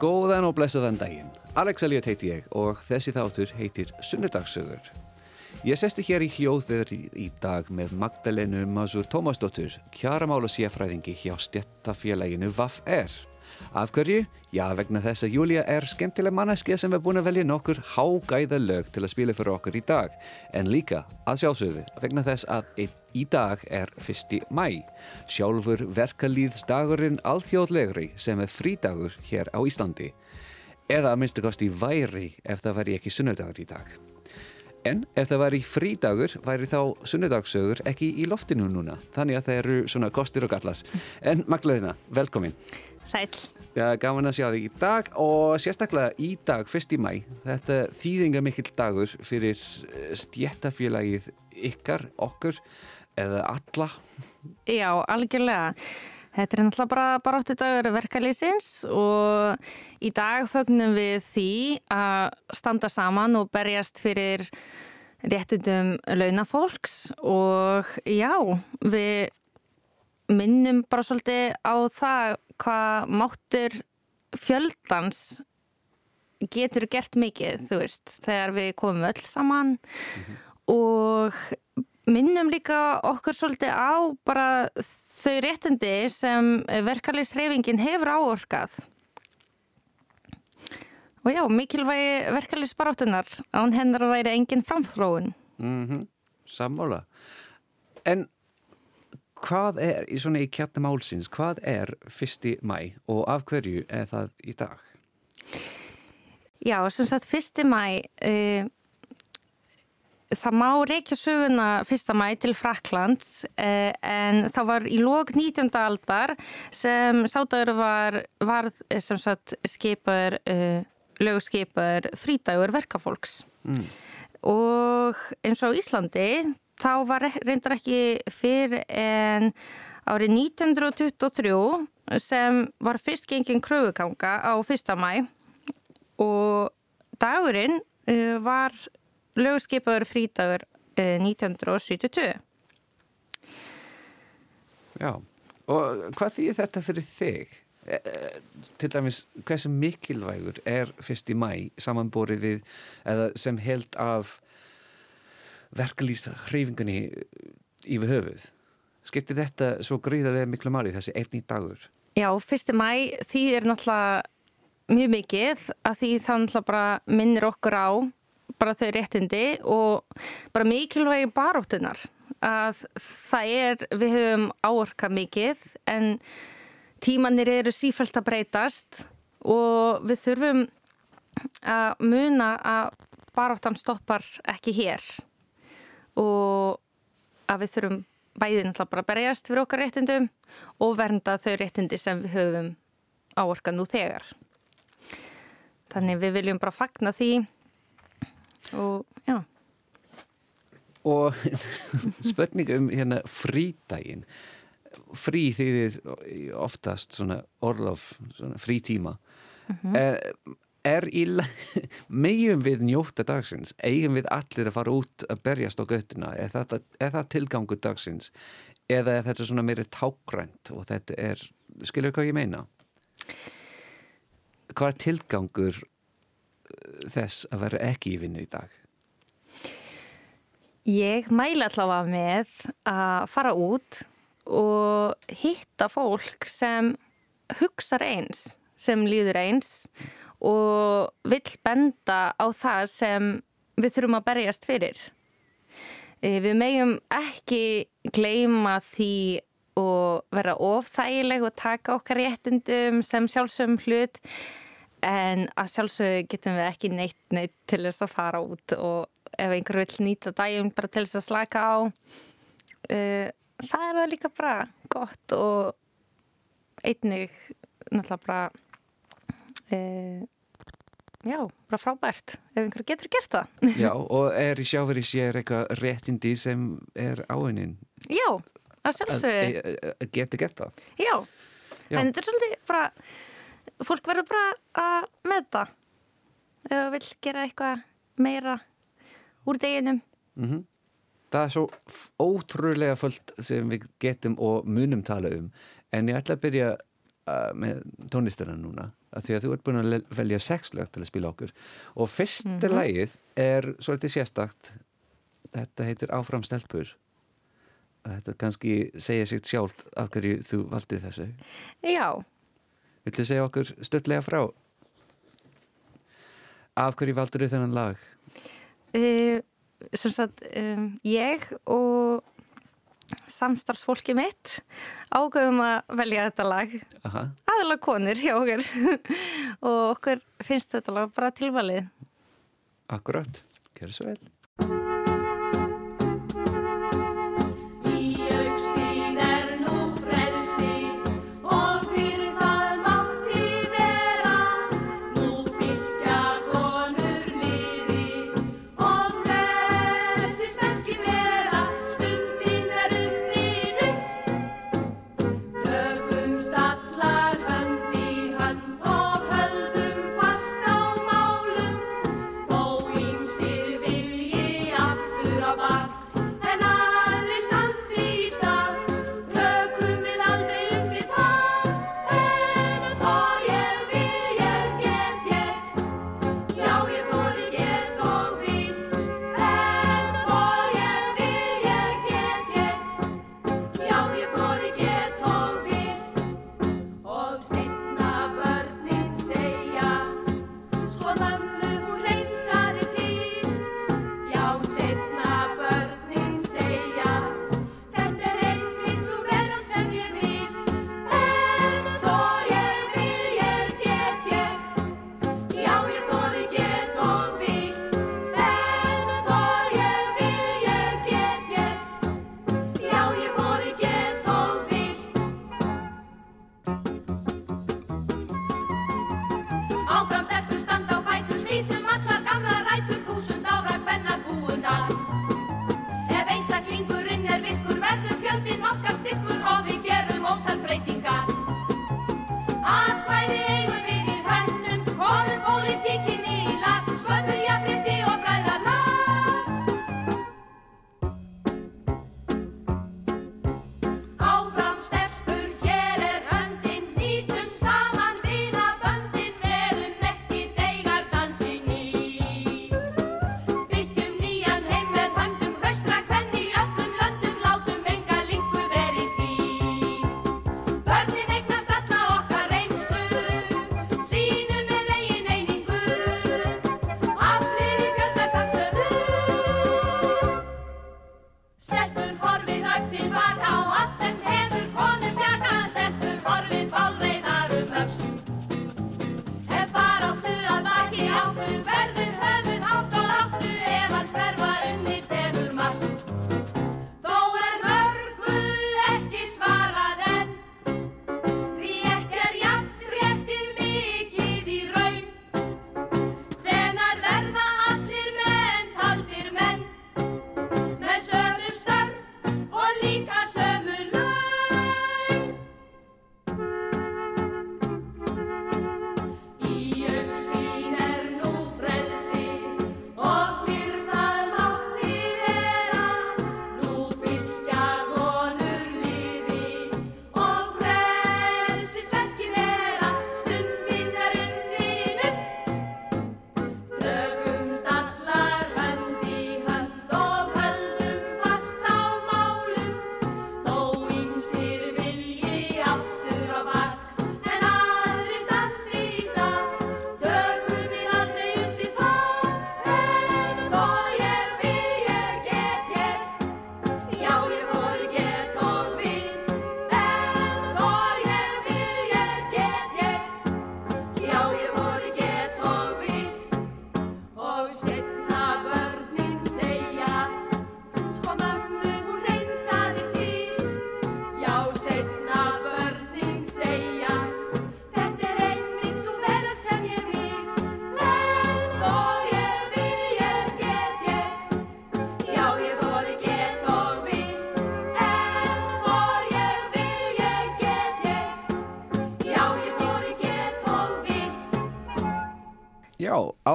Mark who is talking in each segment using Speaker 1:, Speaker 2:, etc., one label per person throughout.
Speaker 1: Góðan og blessaðan daginn. Alex Elliot heiti ég og þessi þáttur heitir Sunnudagssögur. Ég sesti hér í hljóðveður í, dag með Magdalenu Masur Tómasdóttur, kjaramála séfræðingi hjá stjættafélaginu VAF-R. Af hverju? Já, vegna þess að Júlia er skemmtileg manneskja sem er búin að velja nokkur hágæða lög til að spila fyrir okkur í dag. En líka að sjálfsögðu vegna þess að í dag er 1. mæ. Sjálfur verkalýðsdagurinn alþjóðlegri sem er frídagur hér á Íslandi. Eða að minnstu kosti væri ef það væri ekki sunnudagur í dag. En ef það væri frídagur væri þá sunnudagssögur ekki í loftinu núna. Þannig að það eru svona kostir og gallar. En Magdalena, velkomin.
Speaker 2: Sæl.
Speaker 1: Ja, gaman að sjá þig í dag og sérstaklega í dag, 1. mæ. Þetta þýðinga mikill dagur fyrir stjættafélagið ykkar, okkur eða alla.
Speaker 2: Já, algjörlega. Þetta er náttúrulega bara barótti dagur verkalýsins og í dag fögnum við því að standa saman og berjast fyrir réttundum launafólks og já, við minnum bara svolítið á það hvað máttur fjöldans getur gert mikið, þú veist, þegar við komum öll saman mm -hmm. og minnum líka okkur svolítið á bara þau réttindi sem verkalýsreifingin hefur áorkað. Og já, mikilvægi verkalýsbaráttunar án hennar væri engin framþróun.
Speaker 1: Mm -hmm. Sammála. En hvað er, í svona í kjartum álsins, hvað er fyrsti mæ og af hverju er það í dag?
Speaker 2: Já, sem sagt fyrsti mæ... Uh, það má reykja söguna fyrsta mæ til Fraklands eh, en það var í lók 19. aldar sem sátaður var, var sem sagt skipar, eh, lögskipar frítagur verkafólks mm. og eins og Íslandi þá var reyndar ekki fyrir en árið 1923 sem var fyrst gengin kröfuganga á fyrsta mæ og dagurinn uh, var lögskipaður frítagur 1972. Eh,
Speaker 1: Já, og hvað þýðir þetta fyrir þig? E, til dæmis, hversu mikilvægur er fyrst í mæ samanborið við, eða sem held af verkalýstar hreyfingunni yfir höfuð? Skiptir þetta svo gríðarlega miklu máli þessi einni dagur?
Speaker 2: Já, fyrst í mæ þýðir náttúrulega mjög mikið að því það náttúrulega bara minnir okkur á bara þau réttindi og bara mikilvægi baróttunar að það er, við höfum áorka mikið en tímanir eru sífælt að breytast og við þurfum að muna að baróttan stoppar ekki hér og að við þurfum bæðið náttúrulega bara að berjast fyrir okkar réttindum og vernda þau réttindi sem við höfum áorka nú þegar. Þannig við viljum bara fagna því og já.
Speaker 1: Og spurning um hérna frídægin frí þýðir oftast svona orlof svona frítíma mm -hmm. er, er í meðjum við njóta dagsins? Eigum við allir að fara út að berjast á göttuna er, þetta, er það tilgangu dagsins? Eða er þetta svona meiri tákgrænt og þetta er, skilur hvað ég meina? Hvað er tilgangur þess að vera ekki í vinnu í dag?
Speaker 2: Ég mæla allavega með að fara út og hitta fólk sem hugsa eins, sem líður eins og vill benda á það sem við þurfum að berjast fyrir. Eh, við meðjum ekki gleima því og vera ofþægileg og taka okkar réttindum sem sjálfsögum hlut en að sjálfsög getum við ekki neitt neitt til þess að fara út og ef einhver vil nýta dægum bara til þess að slaka á uh, það er það líka bara gott og einnig náttúrulega bara uh, já, bara frábært ef einhver getur gert það
Speaker 1: Já, og er í sjáferi sér eitthvað réttindi sem er áinnin?
Speaker 2: Já, að sjálfsög
Speaker 1: geta gert það?
Speaker 2: Já, já. en þetta er svolítið bara fólk verður bara að meðta ef það vil gera eitthvað meira úr deginum. Mm -hmm.
Speaker 1: Það er svo ótrúlega fullt sem við getum og munum tala um. En ég ætla að byrja
Speaker 3: uh, með tónlistina núna að því að þú ert búin að velja sex lög til að spila okkur. Og fyrsta mm -hmm. lagið er svolítið sérstakt. Þetta heitir Áfram stelpur. Þetta kannski segja sér sjálf af hverju þú valdið þessu.
Speaker 2: Já
Speaker 3: Viltu segja okkur stöldlega frá? Af hverju valdur þau þennan lag?
Speaker 2: Uh, sem sagt um, ég og samstarfsfólki mitt ágöfum að velja þetta lag. Aðalega konur hjá okkur. Og okkur finnst þetta lag bara tilvalið.
Speaker 3: Akkurát, gerð svo vel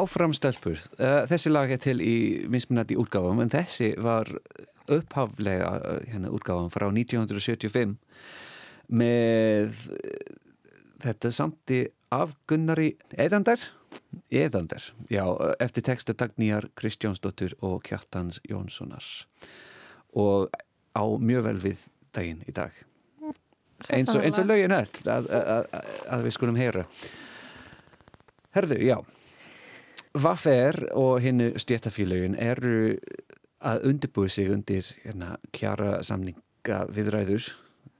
Speaker 3: Áframstelpur, uh, þessi lag er til í mismunandi útgáfum en þessi var upphaflega uh, hérna, útgáfum frá 1975 með
Speaker 1: þetta samti af Gunnari Eðandar Eðandar, já, eftir texta Dagnýjar Kristjánsdóttur og Kjartans Jónssonar. Og á mjög vel við daginn í dag. Eins og, og lögin öll að, að, að við skulum heyra. Herðu, já Vaffer og hennu stjættafílaugin eru að undirbúi sig undir hérna, kjara samninga viðræður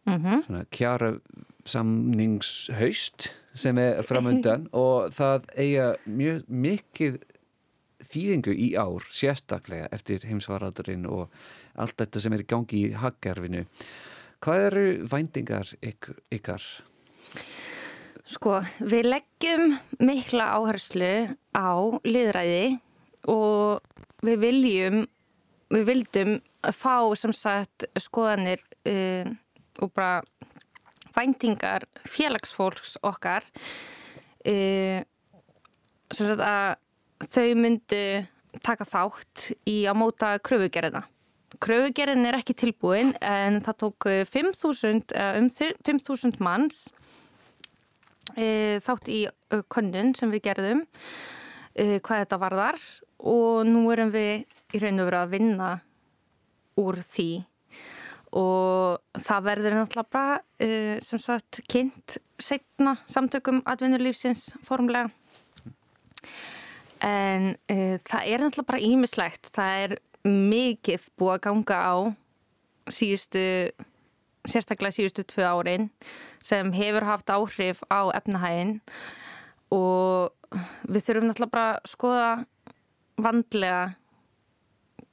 Speaker 1: mm -hmm. kjara samningshaust sem er framöndan og það eiga mjög mikið þýðingu í ár sérstaklega eftir heimsvaraldurinn og allt þetta sem er í gangi í haggerfinu Hvað eru vændingar ykkar? ykkar?
Speaker 2: Sko, við leggjum mikla áherslu á liðræði og við viljum, við vildum fá sem sagt skoðanir uh, og bara vændingar félagsfólks okkar uh, sem sagt að þau myndu taka þátt í að móta kröfugerðina. Kröfugerðin er ekki tilbúin en það tók 5.000 eh, um 5.000 manns þátt í konnun sem við gerðum e, hvað þetta varðar. Og nú erum við í raun og veru að vinna úr því. Og það verður náttúrulega bara e, sem sagt kynnt setna samtökum atvinnulífsins formlega. En það er náttúrulega bara ímislegt það er mikið búið að ganga á síðustu, sérstaklega síðustu tvö árin sem hefur haft áhrif á efnahægin og við þurfum náttúrulega bara að skoða vandlega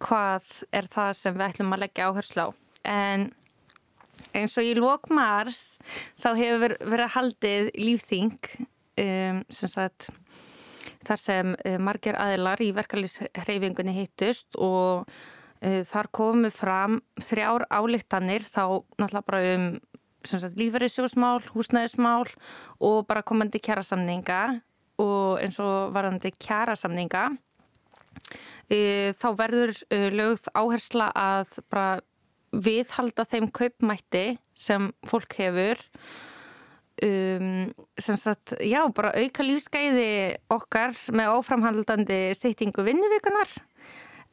Speaker 2: hvað er það sem við ætlum að leggja áherslu á. En eins og í lókmars þá hefur verið haldið lífþing um, sem sagt þar sem eh, margir aðilar í verkefliðshreyfingunni hittust og þar komu fram þrjár álíktanir þá náttúrulega bara um lífverðisjósmál, húsnæðismál og bara komandi kjærasamninga og eins og varandi kjærasamninga uh, þá verður uh, lögð áhersla að bara viðhalda þeim kaupmætti sem fólk hefur. Um, sem sagt, já, bara auka lífsgæði okkar með óframhaldandi stýttingu vinnuvíkunar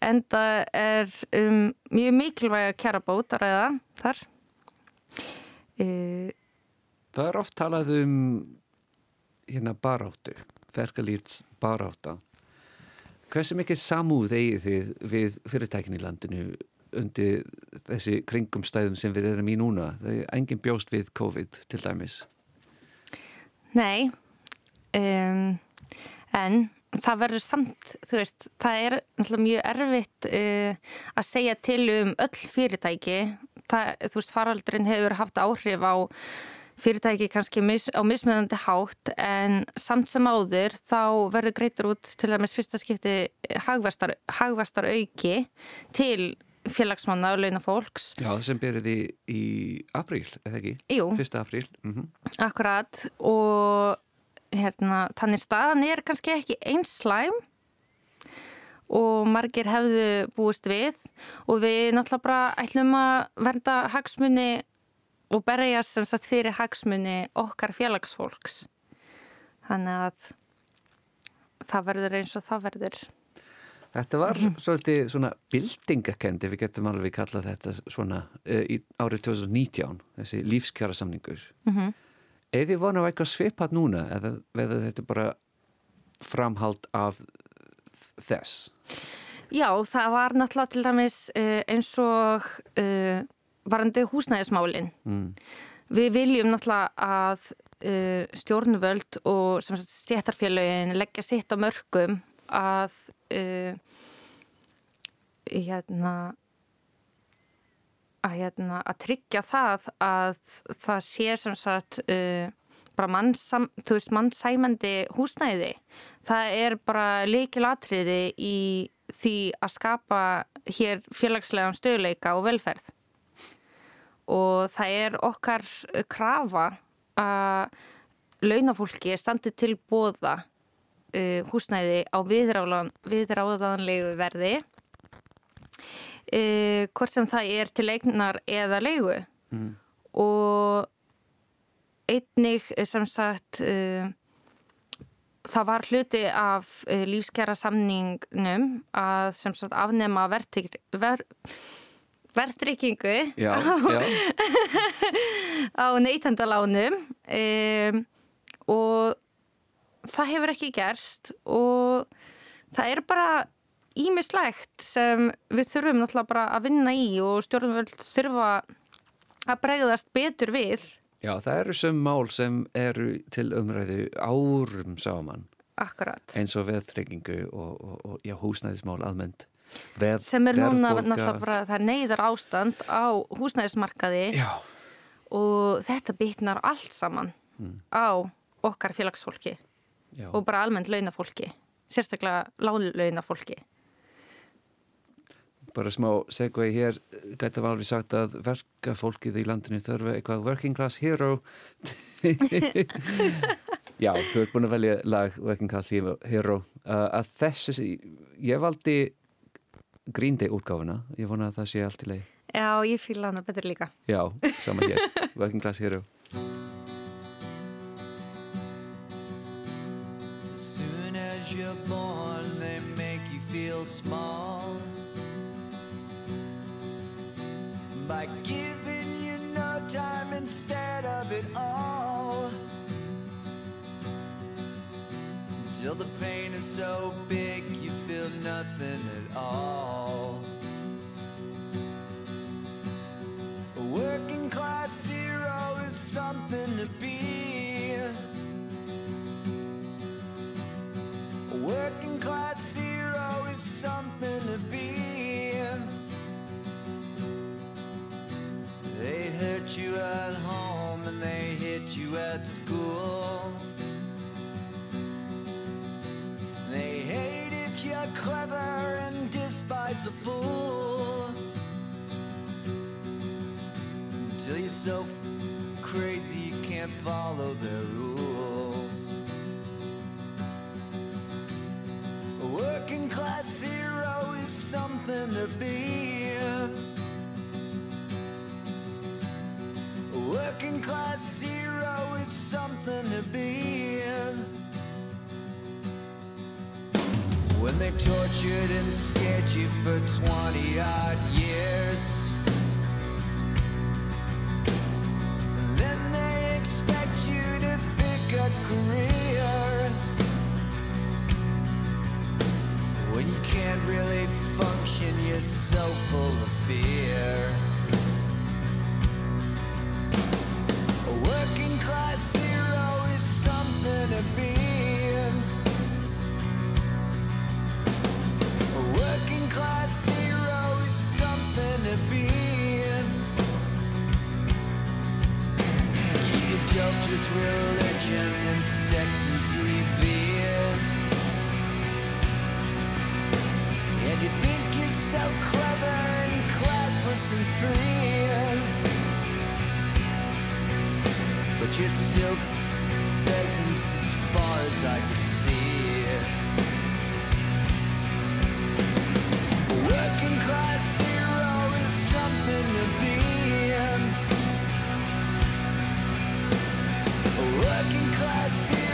Speaker 2: en það er um, mjög mikilvæg að kjara bót að ræða þar.
Speaker 1: Uh, Það er oft talað um hérna baráttu fergalýrts baráta hversu mikið samúð eigið þið við fyrirtækin í landinu undir þessi kringumstæðum sem við erum í núna? Það er engin bjóst við COVID til dæmis.
Speaker 2: Nei, um, en það verður samt, þú veist, það er mjög erfitt uh, að segja til um öll fyrirtæki. Það, þú veist, faraldurinn hefur haft áhrif á fyrirtæki kannski mis, á mismunandi hátt en samt sem áður þá verður greitur út til með fyrsta skipti hagverstar, hagverstar auki til félagsmanna og launafólks.
Speaker 1: Já, sem byrjuði í, í apríl, eða ekki?
Speaker 2: Jú.
Speaker 1: Fyrsta apríl. Mm -hmm.
Speaker 2: Akkurat og hérna, þannig staðan er kannski ekki eins slæm og margir hefðu búist við og við náttúrulega bara ætlum að vernda hagsmunni og berja sem sagt fyrir hagsmunni okkar félagsfólks. Þannig að það verður eins og það verður.
Speaker 1: Þetta var svolítið svona bildingakend ef við getum alveg kallað þetta svona uh, í árið 2019 þessi lífskjara samningur mm -hmm. Eða þið vonu að eitthvað svipat núna eða veða þetta bara framhald af þess?
Speaker 2: Já, það var náttúrulega til dæmis uh, eins og uh, varandi húsnæðismálin mm. Við viljum náttúrulega að stjórnvöld og stjættarfélagin leggja sitt á mörgum að uh, hérna að, hérna, að tryggja það að það sé sem sagt uh, bara mannsam, veist mannsæmandi húsnæði. Það er bara leikilatriði í því að skapa hér félagslegan stöðleika og velferð. Og það er okkar krafa að launafólki standi til bóða uh, húsnæði á viðráðanlegu verði uh, hvort sem það er til eignar eða leigu mm. og einnig sem sagt uh, það var hluti af uh, lífskjara samningnum að sem sagt afnema ver, verðtrykkingu
Speaker 4: já, já.
Speaker 2: á neytendalánum um, og það hefur ekki gerst og það er bara ímislegt sem við þurfum náttúrulega bara að vinna í og stjórnvöld þurfa að bregðast betur við.
Speaker 4: Já, það eru sem mál sem eru til umræðu árum saman.
Speaker 2: Akkurat.
Speaker 4: Eins og veðtryggingu og, og, og já, húsnæðismál almennt. Veð,
Speaker 2: sem er núna náttúrulega bara, það er neyðar ástand á húsnæðismarkaði
Speaker 4: já.
Speaker 2: og þetta bytnar allt saman mm. á okkar félagsfólki já. og bara almennt launafólki, sérstaklega lálaunafólki
Speaker 4: bara smá segvei hér. Gæti að alveg sagt að verka fólkið í landinu þurfa eitthvað working class hero. Já, þú ert búin að velja lag working class hero. Uh, að þessi, ég valdi Green Day útgáfuna. Ég vona að það sé allt í leið
Speaker 2: Já, ég fýla hana betur líka.
Speaker 4: Já, sama hér, working class hero. Soon as you're born they make you feel small by giving you no time instead of it all. Till the pain is so big you feel nothing at all. A working class hero is something to be. A working class clever and despise a fool. Until you're so crazy you can't follow their rules. A working class hero is something to be. A working class hero is something to be When they tortured and scared you for 20 odd years. Doped with religion and sex and TV And you think you're so clever and classless and free but you're still peasants as far as I can see. Working class hero is something to be. Working class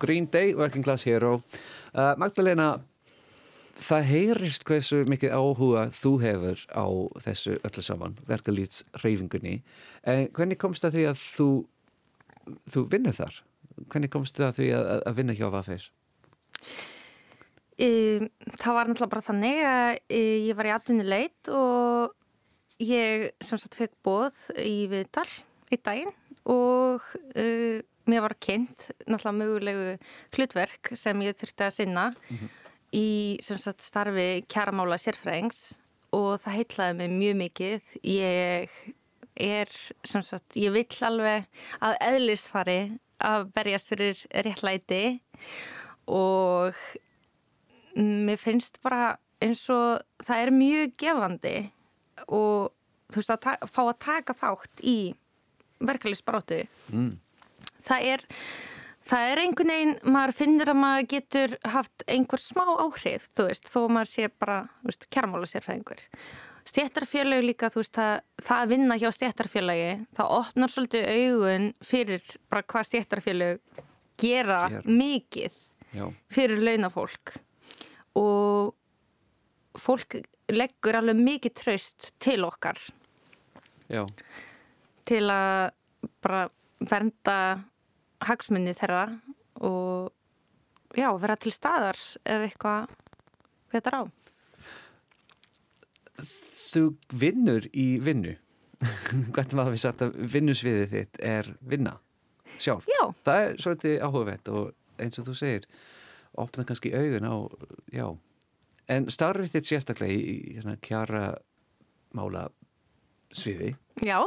Speaker 1: Green Day, Working Class Hero uh, Magdalena það heyrist hversu mikið áhuga þú hefur á þessu öllu saman, verkalýts reyfingunni en hvernig komst það því að þú þú vinnur þar? Hvernig komst það því að, að vinna hjá Vafeir?
Speaker 2: Það var náttúrulega bara þannig að ég var í atvinni leit og ég sem sagt fekk bóð í viðtal í daginn og uh, mér var kynnt náttúrulega mögulegu hlutverk sem ég þurfti að sinna mm -hmm. í sagt starfi kjaramála sérfræðings og það heitlaði mig mjög mikið ég er sem sagt, ég vill alveg að eðlisfari að berjast fyrir réttlæti og mér finnst bara eins og það er mjög gefandi og þú veist að fá að taka þátt í verkefliðsbrátu mm. Það er það er einhvern veginn, maður finnir að maður getur haft einhver smá áhrif þú veist, þó maður sé bara kjærmála sérfæðingur stjættarfélagi líka, þú veist, það, það að vinna hjá stjættarfélagi, það opnar svolítið augun fyrir bara hvað stjættarfélagi gera Hér. mikið Já. fyrir launafólk og fólk leggur alveg mikið traust til okkar
Speaker 1: Já.
Speaker 2: til að bara vernda hagsmunni þeirra og já, vera til staðar ef eitthvað þetta á.
Speaker 1: Þú vinnur í vinnu. Hvernig það við sagt að vinnusviðið þitt er vinna sjálf?
Speaker 2: Já.
Speaker 1: það er svolítið áhugavert og eins og þú segir opna kannski augun á já, en starfið þitt sérstaklega í hérna, kjara mála sviði
Speaker 2: Já.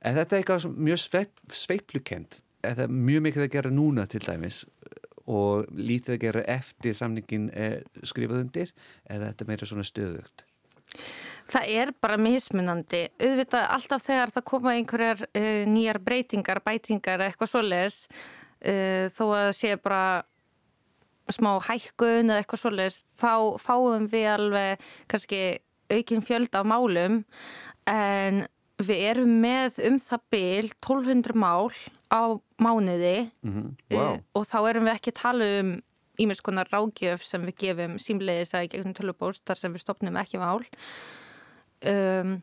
Speaker 1: En þetta er eitthvað mjög sveip, sveiplukent eða mjög mikið að gera núna til dæmis og lítið að gera eftir samningin skrifað undir eða þetta meira svona stöðugt?
Speaker 2: Það er bara mismunandi. Auðvitað alltaf þegar það koma einhverjar uh, nýjar breytingar, bætingar eitthvað svoleiðis uh, þó að sé bara smá hækkun eða eitthvað svoleiðis þá fáum við alveg kannski aukinn fjöld af málum. En við erum með um það byl 1200 mál á mánuði
Speaker 1: mm -hmm. wow.
Speaker 2: og þá erum við ekki að tala um ímest konar rágjöf sem við gefum símleiðis að gegnum tölubóst þar sem við stopnum ekki mál um,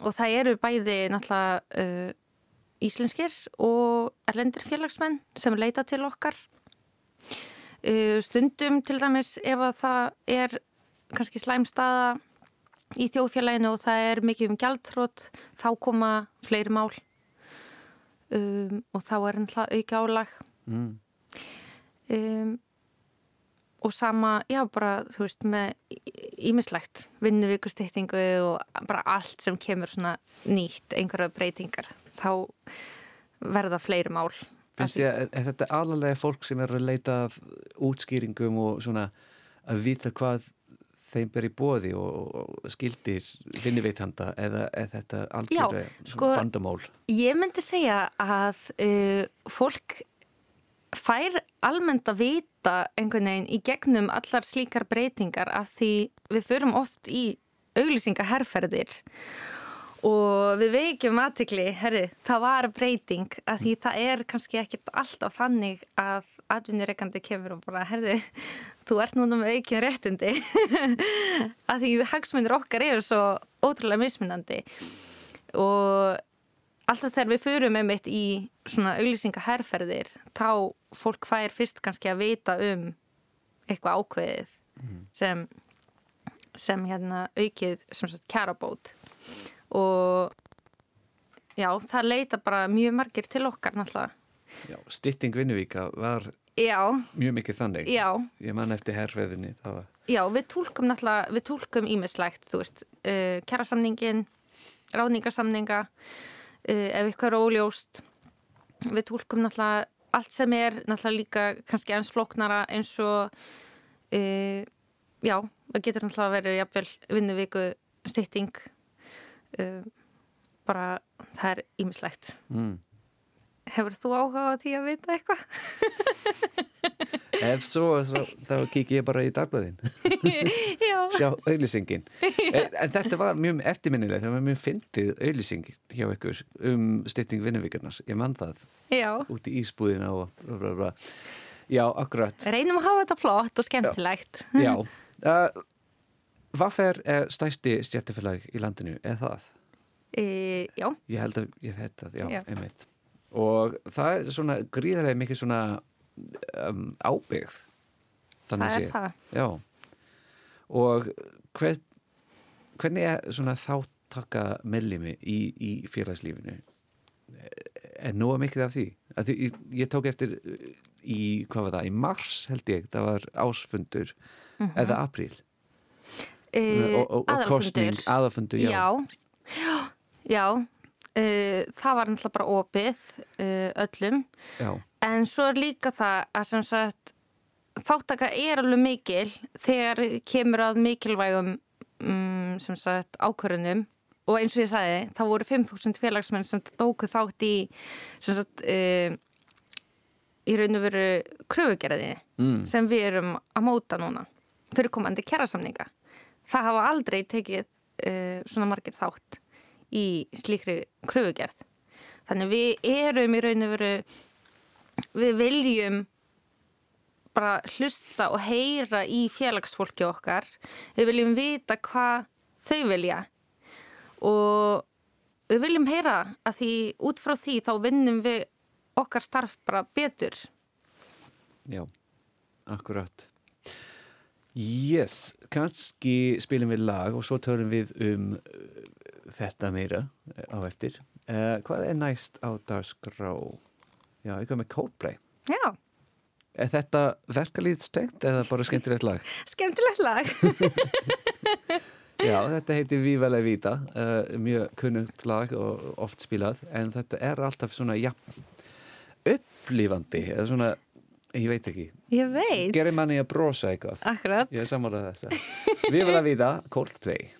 Speaker 2: og það eru bæði náttúrulega uh, íslenskir og erlendir félagsmenn sem leita til okkar uh, stundum til dæmis ef að það er kannski slæmstaða í þjóðfélaginu og það er mikið um gjaldtrótt, þá koma fleiri mál. Um, og þá er ennþá auka álag mm. um, og sama, já bara þú veist með ímislegt vinnuvíkustýttingu og bara allt sem kemur svona nýtt einhverja breytingar, þá verða fleiri mál.
Speaker 1: Finnst ég að þetta er alveg fólk sem er að leita útskýringum og svona að vita hvað þeim ber í bóði og skildir vinniveitanda eða er þetta algjörlega sko, bandamál?
Speaker 2: Ég myndi segja að uh, fólk fær almennt að vita einhvern veginn í gegnum allar slíkar breytingar af því við förum oft í auglýsingaherrferðir og við veikjum aðtikli, herri, það var breyting af því það er kannski ekkert alltaf þannig að atvinnureikandi kemur og bara, herði, þú ert núna með aukinn réttindi. Að því hagsmunir okkar eru svo ótrúlega mismunandi. Og alltaf þegar við förum með mitt í svona auglýsingaherrferðir þá fólk fær fyrst kannski að vita um eitthvað ákveðið mm. sem sem hérna aukið sem sagt kjarabót. Og já, það leita bara mjög margir til okkar náttúrulega.
Speaker 1: Já, Stitting Vinnuvíka var
Speaker 2: Já.
Speaker 1: mjög mikið þannig.
Speaker 2: Já.
Speaker 1: Ég man eftir herrveðinni. Var...
Speaker 2: Já, við tólkum náttúrulega, við tólkum ímislegt, þú veist, uh, kærasamningin, ráningarsamninga, uh, ef eitthvað er óljóst. Við tólkum náttúrulega allt sem er náttúrulega líka kannski eins floknara eins og, uh, já, það getur náttúrulega verið jafnvel vinnuvíku stitting, bara það er ímislegt. Mm. Hefur þú áhuga á því að vita eitthvað?
Speaker 1: Ef svo, svo þá kiki ég bara í dagblöðin
Speaker 2: Já.
Speaker 5: Sjá auðlýsingin en, en þetta var mjög eftirminnileg það var mjög fyndið auðlýsing hjá ykkur um stytting vinnuvíkarnar ég mann það.
Speaker 2: Já.
Speaker 5: út í ísbúðina og bla bla já, akkurat.
Speaker 2: Reynum að hafa þetta flott og skemmtilegt.
Speaker 5: já. Uh, hvað fer stæsti stjættifélag í landinu, eða það?
Speaker 2: E, já,
Speaker 5: Ég held að ég hef það, já,
Speaker 2: Já.
Speaker 5: einmitt og það er svona gríðarlega mikið svona um, ábyggð þannig
Speaker 2: það er
Speaker 5: séð.
Speaker 2: það.
Speaker 5: Já og hver, hvernig er svona þáttaka mellimi í, í félagslífinu er nóga mikið af því? Að því ég, ég tók eftir í, hvað var það, í mars held ég það var ásfundur eða apríl
Speaker 2: E,
Speaker 5: og, og, og kostning, aðalfundur já.
Speaker 2: Já, já, E, það var náttúrulega bara opið e, öllum.
Speaker 5: Já.
Speaker 2: En svo er líka það að sem sagt þáttaka er alveg mikil þegar kemur að mikilvægum um, sem sagt ákvörðunum og eins og ég sagði, það voru 5.000 félagsmenn sem tóku þátt í sem sagt uh, í raun og veru kröfugerðinni
Speaker 5: Mm.
Speaker 2: sem við erum að móta núna fyrir komandi kjærasamninga það hafa aldrei tekið uh, svona margir þátt í slíkri kröfugerð. Þannig við erum í raun og veru við viljum bara hlusta og heyra í félagsfólki okkar. Við viljum vita hvað þau vilja. Og við viljum heyra að því út frá því þá vinnum við okkar starf bara betur.
Speaker 5: Já, akkurat. Yes, kannski spilum við lag og svo tölum við um þetta meira uh, á eftir. Uh, Hvað er næst á dagskrá? Já, eitthvað með Coldplay.
Speaker 2: Já,
Speaker 5: Er þetta verkalýð stengt eða bara skemmtilegt lag?
Speaker 2: skemmtilegt lag.
Speaker 5: Já, þetta heitir Viva la Vida uh, mjög kunnugt lag og oft spilað en þetta er alltaf svona ja, upplifandi eða svona, ég veit ekki.
Speaker 2: Ég veit.
Speaker 5: Gerir manni að brosa eitthvað.
Speaker 2: Akkurat.
Speaker 5: Ég er sammálað þetta Viva la Vida, Coldplay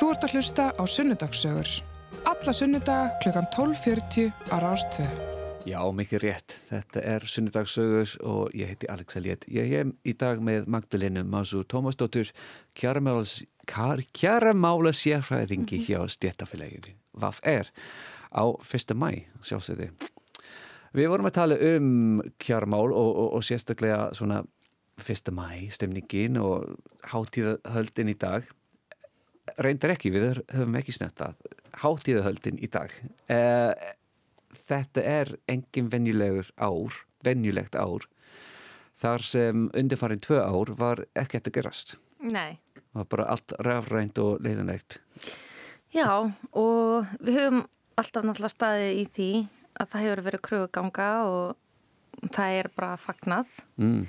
Speaker 6: Þú ert að hlusta á Sunnudagssögur. Alla sunnudaga klukkan 12.40 á Rástvö.
Speaker 1: Já, mikið rétt. Þetta er sunnudagsögur og ég heiti Alex Elliot. Ég hef í dag með Magdalenu Masu Tómasdóttur, kjaramála sérfræðingi hjá stjættafélaginu. Vaf er á 1. mæ, sjálfsögði. Við vorum að tala um kjaramál og, og, og sérstaklega svona 1. mæ, stemningin og hátíðahöldin í dag. Reyndar ekki, við höfum ekki snettað hátíðahöldin í dag. Eh, þetta er engin venjulegur ár, venjulegt ár, þar sem undirfarin tvö ár var ekkert að gerast.
Speaker 2: Nei.
Speaker 1: Var bara allt rafrænt og leiðanlegt.
Speaker 2: Já, og við höfum alltaf náttúrulega staðið í því að það hefur verið kröfuganga og það er bara fagnað.
Speaker 1: Mm.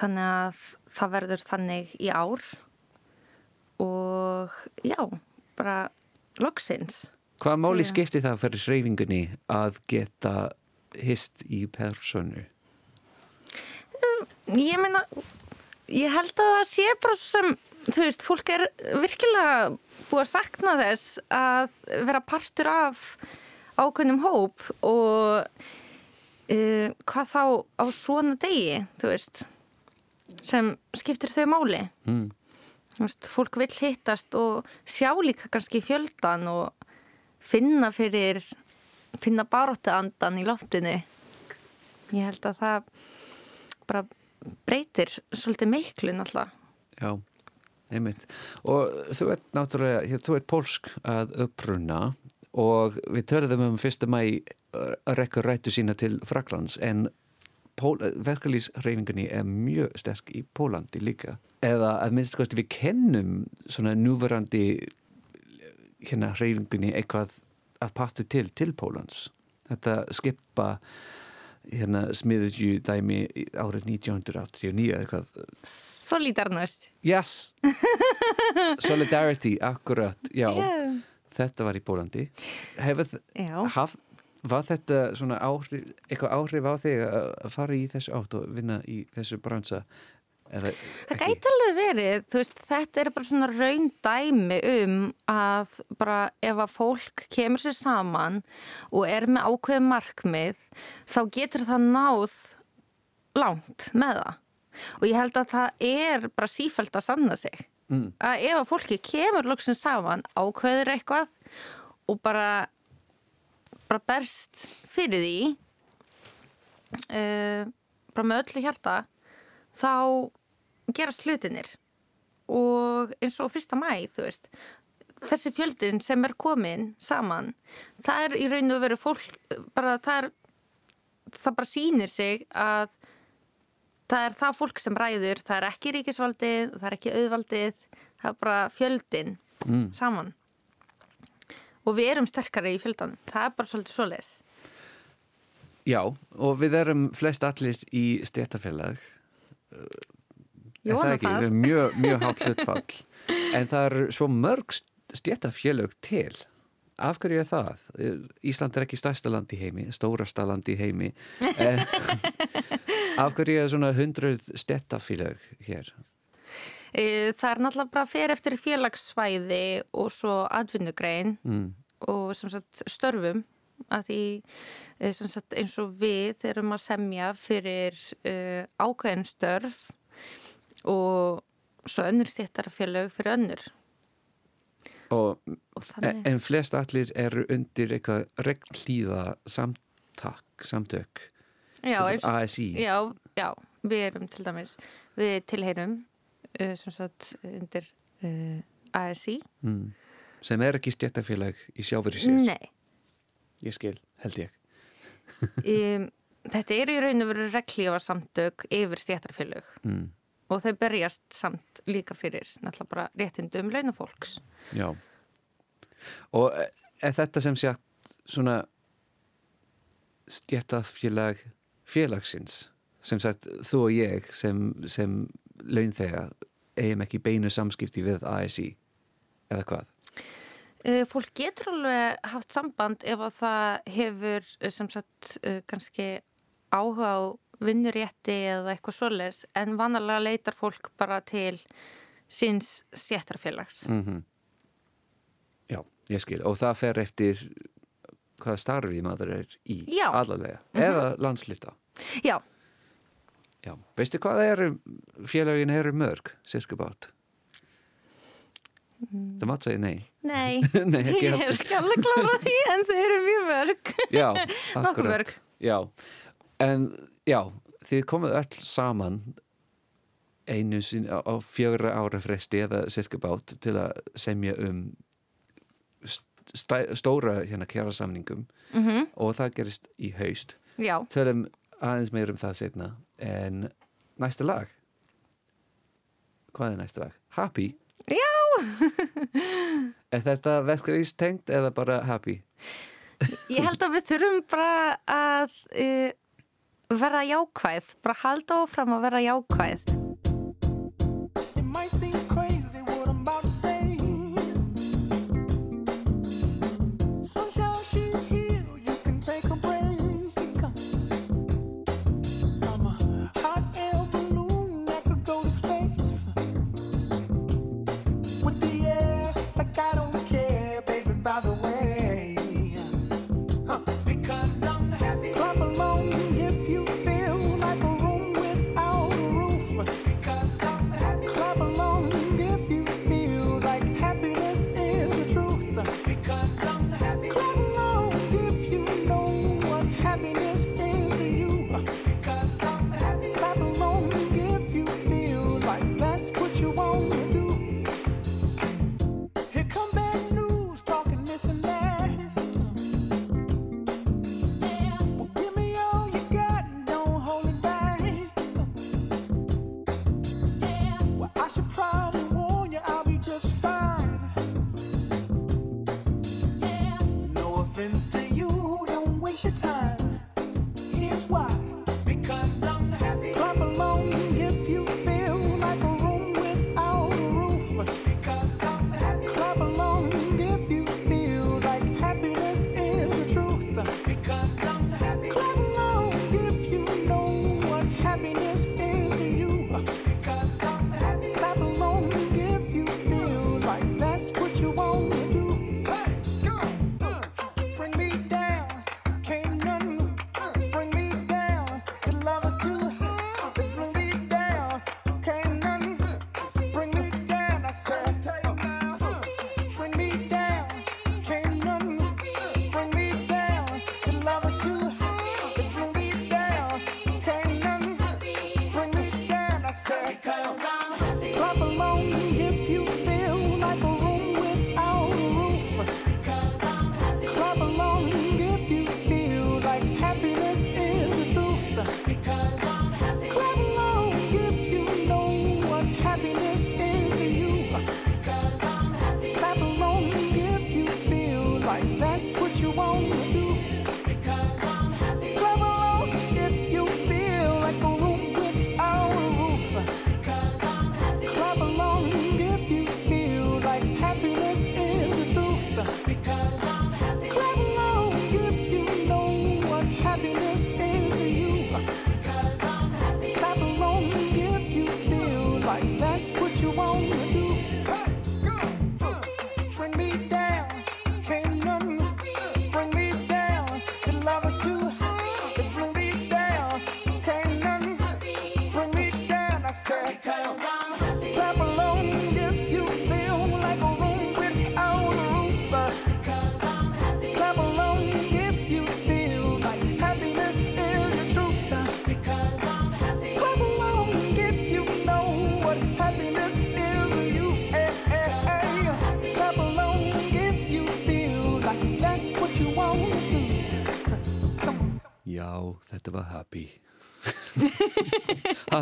Speaker 2: Þannig að það verður þannig í ár og já, bara loksins.
Speaker 1: Hvað máli skipti það fyrir hreyfingunni að geta hist í personu?
Speaker 2: Ég meina, ég held að það sé bara sem, þú veist, fólk er virkilega búið að sakna þess að vera partur af ákveðnum hóp og uh, hvað þá á svona degi, þú veist, sem skiptir þau máli.
Speaker 1: Mm.
Speaker 2: Fólk vill hittast og sjá líka kannski fjöldan og finna fyrir, finna baróttu andan í loftinu. Ég held að það bara breytir svolítið miklu náttúrulega.
Speaker 1: Já, einmitt. Og þú ert náttúrulega, þú ert pólsk að uppruna og við törðum um fyrsta mæ að rekka rættu sína til Fraklands en verkalýsreifingunni er mjög sterk í Pólandi líka. Eða að minnst kosti við kennum svona núverandi hérna hreyfingunni eitthvað að partu til til Pólans. Þetta skipa hérna smiðju dæmi árið 1989 eða eitthvað
Speaker 2: Solidarnost.
Speaker 1: Yes Solidarity, akkurat Já,
Speaker 2: Yeah.
Speaker 1: þetta var í Pólandi Hefur,
Speaker 2: Já.
Speaker 1: Var þetta svona áhrif eitthvað áhrif á þig að fara í þessu átt og vinna í þessu bransa
Speaker 2: Það gæti alveg verið, þú veist, þetta er bara svona raun dæmi um að bara ef að fólk kemur sér saman og er með ákveðið markmið, þá getur það náð langt með það. Og ég held að það er bara sífælt að sanna sig.
Speaker 1: Mm.
Speaker 2: Að ef að fólki kemur loksins saman, ákveður eitthvað og bara, bara berst fyrir því, uh, bara með öllu hjarta, þá gerast hlutinir og eins og fyrsta mæ, þú veist þessi fjöldin sem er komin saman, það er í raun og veru fólk, bara það er það bara sýnir sig að það er það fólk sem ræður, það er ekki ríkisvaldið það er ekki auðvaldið, það er bara fjöldin
Speaker 1: Mm.
Speaker 2: saman og við erum sterkari í fjöldanum, það er bara svolítið svoleiðis
Speaker 1: Já, og við erum flest allir í stéttafélag
Speaker 2: Ég
Speaker 1: Er
Speaker 2: vona
Speaker 1: ekki?
Speaker 2: það.
Speaker 1: Erum Mjög, mjög hátt hlutfall En það er svo mörg stéttafélög til Af hverju er það? Ísland er ekki stærsta land í heimi, stórasta land í heimi Eh, Af hverju er svona hundruð stettafélag hér?
Speaker 2: E, Það er náttúrulega bara fyrir eftir félagssvæði og svo atvinnugrein
Speaker 1: Mm.
Speaker 2: og sem sagt störfum að því sem sagt eins og við erum að semja fyrir uh, ákveðin störf og svo önnur stjættarfélög fyrir önnur
Speaker 1: Og,
Speaker 2: og
Speaker 1: en,
Speaker 2: þannig,
Speaker 1: en flest allir eru undir eitthvað regnhlýða samtak, samtök,
Speaker 2: já,
Speaker 1: ASI.
Speaker 2: já, já, við erum til dæmis, við tilheyrum sem sagt undir uh, ASI
Speaker 1: Mm. Sem er ekki stettafélag í sjáfyrir sér.
Speaker 2: Nei,
Speaker 1: Ég skil, held ég.
Speaker 2: um, þetta eru í raun og veru reglífarsamtök yfir stjættarfélög
Speaker 1: Mm.
Speaker 2: og þau berjast samt líka fyrir náttúrulega bara réttindum launafólks.
Speaker 1: Já. Og er þetta sem sagt svona stjættafélag félagsins sem sagt þú og ég sem, sem launþega eigum ekki beinu samskipti við ASI eða hvað?
Speaker 2: Eh, Fólk getur alveg haft samband ef að það hefur eh, sem sagt eh, kannski áhuga á vinnurétti eða eitthvað svoleiðis en vanalega leitar fólk bara til síns stjættarfélags.
Speaker 1: Mm Já, ég skil og það fer eftir hvaða starfi maður er í
Speaker 2: Já.
Speaker 1: allavega eða landsluta
Speaker 2: Já,
Speaker 1: Já, veistu hvað eru félagin eru mörg, sirkubát? Það mátt segja nei.
Speaker 2: Nei,
Speaker 1: Nei,
Speaker 2: ég
Speaker 1: heldur.
Speaker 2: ekki alveg klárað því en þau eru mjög mörg.
Speaker 1: Já, akkurat.
Speaker 2: Mörg.
Speaker 1: Já, en já þið komið öll saman einu sín á, á fjögra ára fresti eða sirkubát til að semja um st stóra hérna kjara samningum
Speaker 2: Mm
Speaker 1: og það gerist í haust.
Speaker 2: Já,
Speaker 1: Tölum aðeins meir um það setna en næsta lag Hvað er næsta lag? Happy?
Speaker 2: já,
Speaker 1: Er þetta verkefnis tengt eða bara happy?
Speaker 2: ég held að við þurfum bara að uh, vera jákvæð, bara halda áfram að vera jákvæð.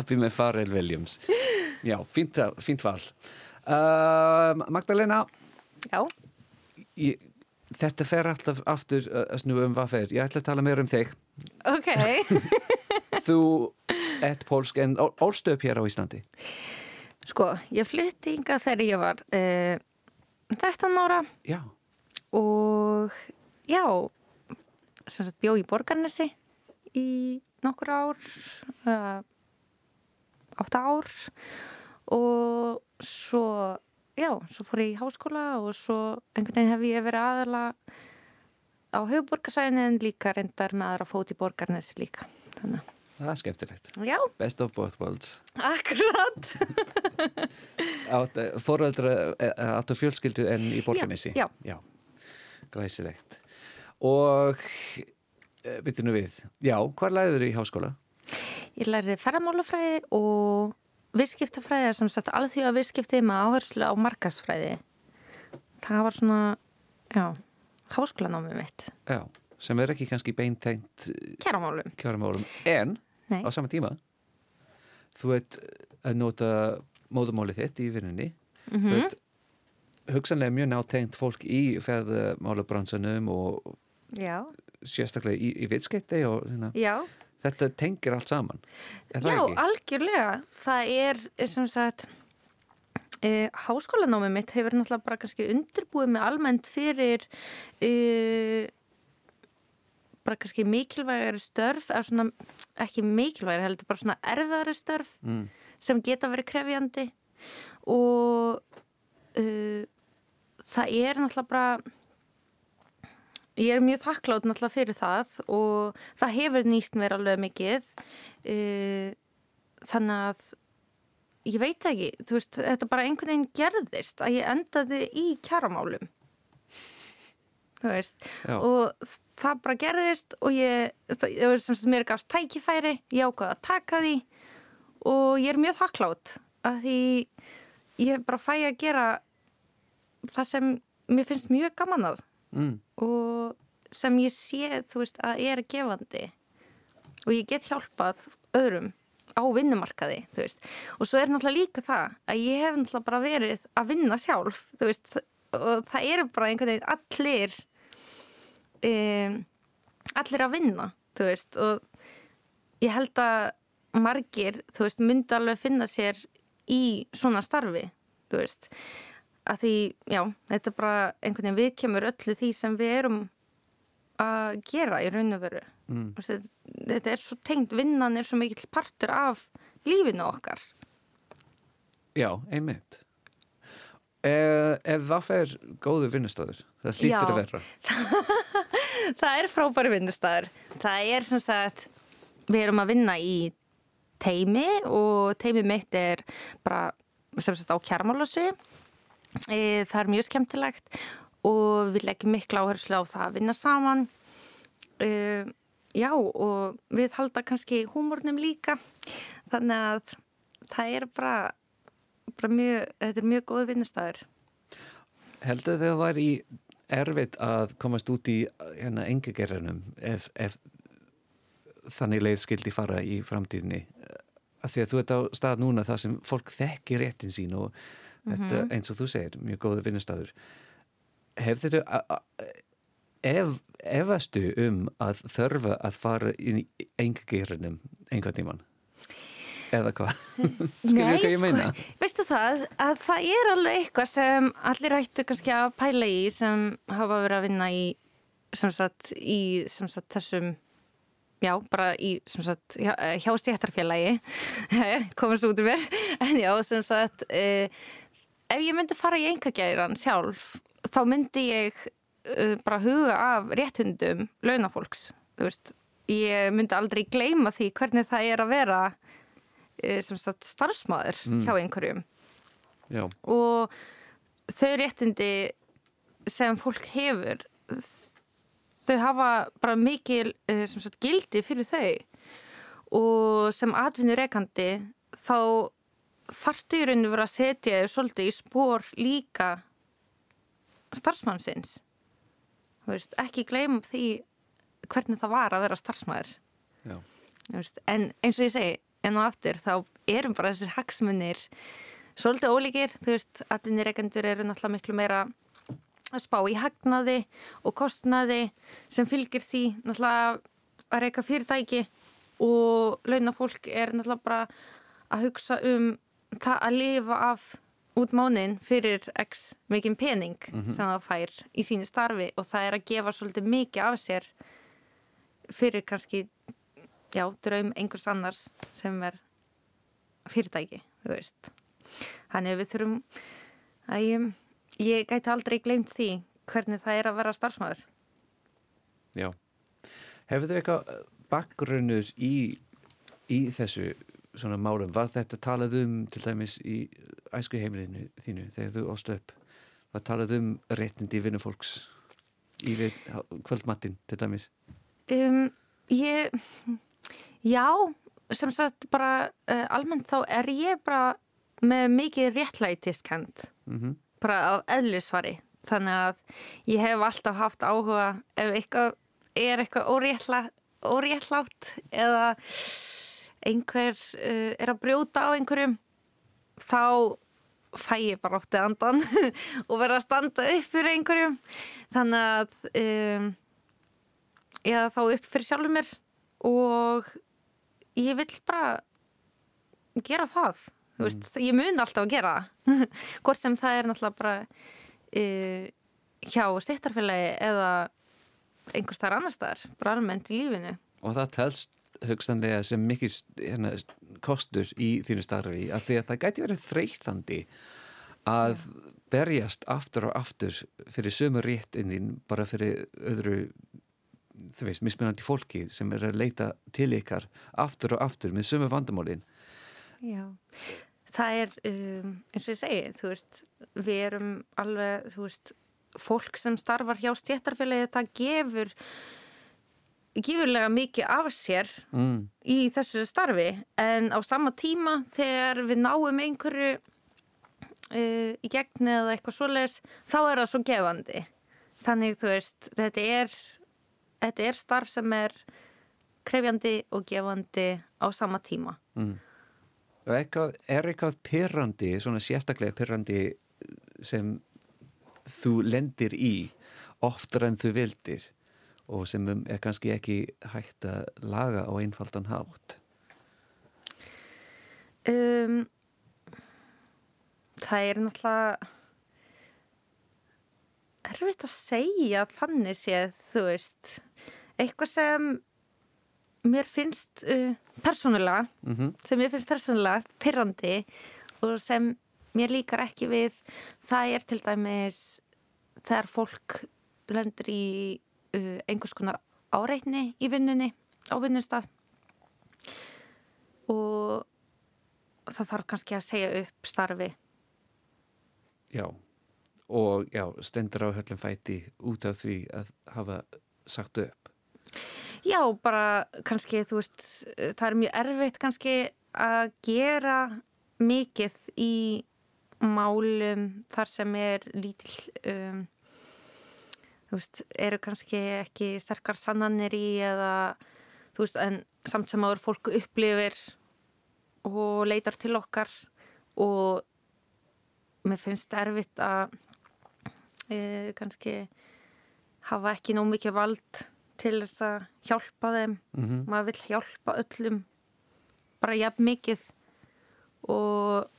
Speaker 7: Happy
Speaker 1: með Pharrell Williams. Já, fínt, fínt val. Uh, Magdalena?
Speaker 2: Já,
Speaker 1: ég, þetta fer alltaf aftur uh, að snúa um hvað fer ég ætla að tala meira um þig.
Speaker 2: Ok.
Speaker 1: þú ert pólsk en upp hér á Íslandi?
Speaker 2: Sko, ég flytti ynga þegar ég var uh, 13 ára.
Speaker 1: Já,
Speaker 2: og já, sem sagt bjó í Borgarnesi í nokkur ár, uh, átta ár og svo, já, svo fór ég í háskóla og svo einhvern veginn hef ég verið aðala á höfuborgarsvæðinu en líka reyndar með aðra fót í Borgarnesi líka. Þannig,
Speaker 1: það er skemmtilegt
Speaker 2: að- já,
Speaker 1: best of both worlds
Speaker 2: akkurat.
Speaker 1: átt uh, foreldra uh, áttu fjölskyldu en í Borganissi
Speaker 2: Já,
Speaker 1: já. glæsilegt og byrju nú við já, hvað læður í háskóla?
Speaker 2: Ég læri ferðamálafræði og viðskiptafræði sem sagt alveg því að viðskipti með áherslu á markasfræði. Það var svona, já, háskólanámið mitt,
Speaker 1: Já, sem er ekki kannski beintengt
Speaker 2: kæramálum.
Speaker 1: kjáramálum en
Speaker 2: Nei.
Speaker 1: á sama tíma þú veit að nota móðumálið þitt í vinnunni
Speaker 2: Mhm.
Speaker 1: þú veit hugsanlega mjög nátengt fólk í ferðmálabransanum og
Speaker 2: Já,
Speaker 1: sérstaklega í, í vitskeitti og hérna, þetta tengir allt saman
Speaker 2: já,
Speaker 1: ekki?
Speaker 2: algjörlega. Það er, sem sagt, e, háskólanámið mitt hefur náttúrulega bara kannski undirbúið mig almennt fyrir e, bara kannski mikilvægari störf, eða svona, ekki mikilvægari heldur, bara svona erfiðari störf.
Speaker 1: Mm.
Speaker 2: sem geta verið krefjandi og uh, það er náttúrulega bara ég er mjög þakklátt náttúrulega fyrir það og það hefur nýst mér alveg mikið. Uh, þannig að ég veit ekki, þú veist, þetta bara einhvern veginn gerðist að ég endaði í kjaramálum. Þú veist
Speaker 1: Já.
Speaker 2: og það bara gerðist og ég, það, ég sem sagt, mér gafst tækifæri ég ákvaði að taka því og ég er mjög þakklátt að því ég bara fæ að gera það sem mér finnst mjög gaman að
Speaker 1: Mm.
Speaker 2: og sem ég sé, þú veist, að er gefandi. Og ég get hjálpað öðrum á vinnumarkaði, þú veist, og svo er náttúrulega líka það að ég hef náttúrulega bara verið að vinna sjálf, þú veist. Og það eru bara einhvern veginn allir um, allir að vinna, þú veist. Og ég held að margir, þú veist, myndi alveg finna sér í svona starfi, þú veist að því, já, þetta bara einhvern veginn við kemur öllu því sem við erum að gera í raun og veru.
Speaker 1: Mm.
Speaker 2: Þetta, þetta er svo tengt, vinnan er svo mikill partur af lífinu okkar.
Speaker 1: Já, einmitt. Eh, Ef það fer góðu vinnustöður það hlýtur
Speaker 2: Já.
Speaker 1: að vera.
Speaker 2: Það er frábæri vinnustæður það er sem sagt við erum að vinna í teimi og teimi mitt er bara sem sagt á kjærmálasvi e, það er mjög skemmtilegt og við leggjum mikla áherslu á það að vinna saman. E, já og við halda kannski húmórnum líka. Þannig að það er bara, bara mjög, þetta er mjög góð vinnustæður
Speaker 1: Heldur þið að það væri erfitt að komast út í hérna engagerðunum ef, ef þannig leið skildi fara í framtíðinni? Að því að þú ert á stað núna það sem fólk þekki réttin sín og þetta eins og þú segir, mjög góður vinnustæður hefur þið ef, efastu um að þörfa að fara í engagerðunum einhvern tíman eða hvað? Meina
Speaker 2: sko, veistu það að það er alveg eitthvað sem allir hættu kannski að pæla í sem hafa verið að vinna í sem sagt, í sem sagt, þessum já, bara í sem sagt, hjá, hjá stjættarfélagi komast út um mér. En já, sem sagt eh, ef ég myndi fara í engagæran sjálf þá myndi ég uh, bara huga af réttundum launafólks, ég myndi aldrei gleyma því hvernig það er að vera sem sagt starfsmæður hjá einhverjum.
Speaker 1: Já,
Speaker 2: og þau réttindi sem fólk hefur þau hafa bara mikil sem sagt gildi fyrir þau. Og sem atvinnureikandi þá þarftu í rauninu vera að setja þau svolítið í spór líka starfsmannsins? Veist, ekki gleyma því hvernig það var að vera starfsmæður en eins og ég segi, enn og aftur þá erum bara þessir hagsmunir svolítið ólíkir, þú veist, atvinnireikendur eru náttúrulega miklu meira að spá í hagnaði og kostnaði sem fylgir því náttúrulega að reyka fyrirtæki og launafólk er náttúrulega bara að hugsa um það að lifa af út mánin fyrir x mikinn pening sem það fær í sínu starfi og það er að gefa svolítið mikið af sér fyrir kannski já, draum einhvers annars sem er fyrirtæki, þú veist. Þannig að við þurfum að ég, ég gæti aldrei gleymt því hvernig það er að vera starfsmæður
Speaker 1: Já. Hefur þau eitthvað bakgrunnur í, í þessu svona málum? Var þetta talað um til dæmis í æsku heimilinu þínu þegar þú óstu upp? Var talað um réttindi vinnufólks í við kvöldmattin til dæmis?
Speaker 2: um, ég já, sem sagt bara uh, almennt þá er ég bara með mikið réttlætiskend
Speaker 1: Mm
Speaker 2: bara af eðlisfari þannig að ég hef alltaf haft áhuga ef eitthvað er eitthvað óréttlátt eða einhver uh, er að brjóta á einhverjum þá fæ ég bara átti andan og verða að standa upp fyrir einhverjum. Þannig að um, eða þá upp fyrir sjálfur mér og ég vill bara gera það Þú veist, ég mun alltaf að gera hvort sem það er náttúrulega bara uh, hjá styrtarfélagi eða einhvers þar annar staðar, bara almennt í lífinu.
Speaker 1: Og það telst hugstanlega sem mikið hérna, kostur í þínu starfi að því að það gæti verið þreytandi að berjast aftur og aftur fyrir sömu réttinnin bara fyrir öðru þú veist, mismunandi fólki sem er að leita til ykkar aftur og aftur með sömu vandamálin.
Speaker 2: Já, það er um, eins og ég segi, þú veist við erum alveg, þú veist fólk sem starfar hjá stjættarfélagi það gefur gefurlega mikið af sér
Speaker 1: mm.
Speaker 2: í þessu starfi. En á sama tíma þegar við náum einhverju uh, í gegn eða eitthvað svoleiðis þá er það svo gefandi. Þannig þú veist, þetta er þetta er starf sem er krefjandi og gefandi á sama tíma.
Speaker 1: Og eitthvað, er eitthvað pyrrandi, svona sérstaklega pyrrandi sem þú lendir í oftar en þú vildir og sem er kannski ekki hægt að laga á einfaldan hátt.
Speaker 2: Um, Það er náttúrulega erfitt að segja þannig séð, þú veist. Eitthvað sem mér finnst uh, persónulega
Speaker 1: mm
Speaker 2: sem mér finnst persónulega pyrrandi og sem mér líkar ekki við það er til dæmis þegar fólk lendur í uh, einhvers konar áreitni í vinnunni á vinnustaf og það þarf kannski að segja upp starfi.
Speaker 1: Já, og já, stendur á höllum fæti út af því að hafa sagt upp.
Speaker 2: Já, bara kannski, þú veist, það er mjög erfitt kannski að gera mikið í málum þar sem er lítill, um, veist, eru kannski ekki sterkar sannanir í eða, þú veist, en samt sem áður fólk upplifir og leitar til okkar og mér finnst erfitt að e, kannski hafa ekki nóg mikið vald til þess að hjálpa þeim.
Speaker 1: Mm
Speaker 2: maður vill hjálpa öllum bara jafn mikið og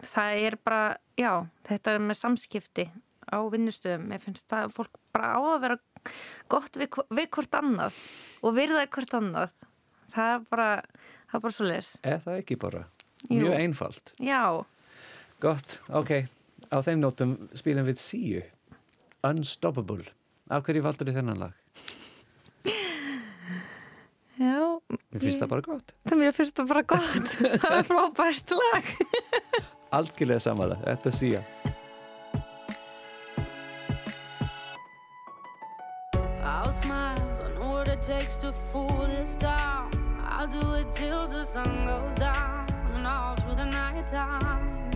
Speaker 2: það er bara, já, þetta er með samskipti á vinnustöðum. Ég finnst það að fólk bara á að vera gott við, við hvort annað og virða hvort annað. Það er bara, það er bara svo les
Speaker 1: Er það ekki bara?
Speaker 2: Jú.
Speaker 1: Mjög einfalt.
Speaker 2: Já,
Speaker 1: Gott, ok, á þeim nótum spilum við síu. Unstoppable. Af hverju valdur þið þennan lag?
Speaker 2: já
Speaker 1: Mér finnst það bara gott.
Speaker 2: Það mér finnst það bara gott. Það er frábært lag.
Speaker 1: Algjörlega samanlega, þetta síja
Speaker 8: fool this town. I'll do it till the sun goes down and all through the night time.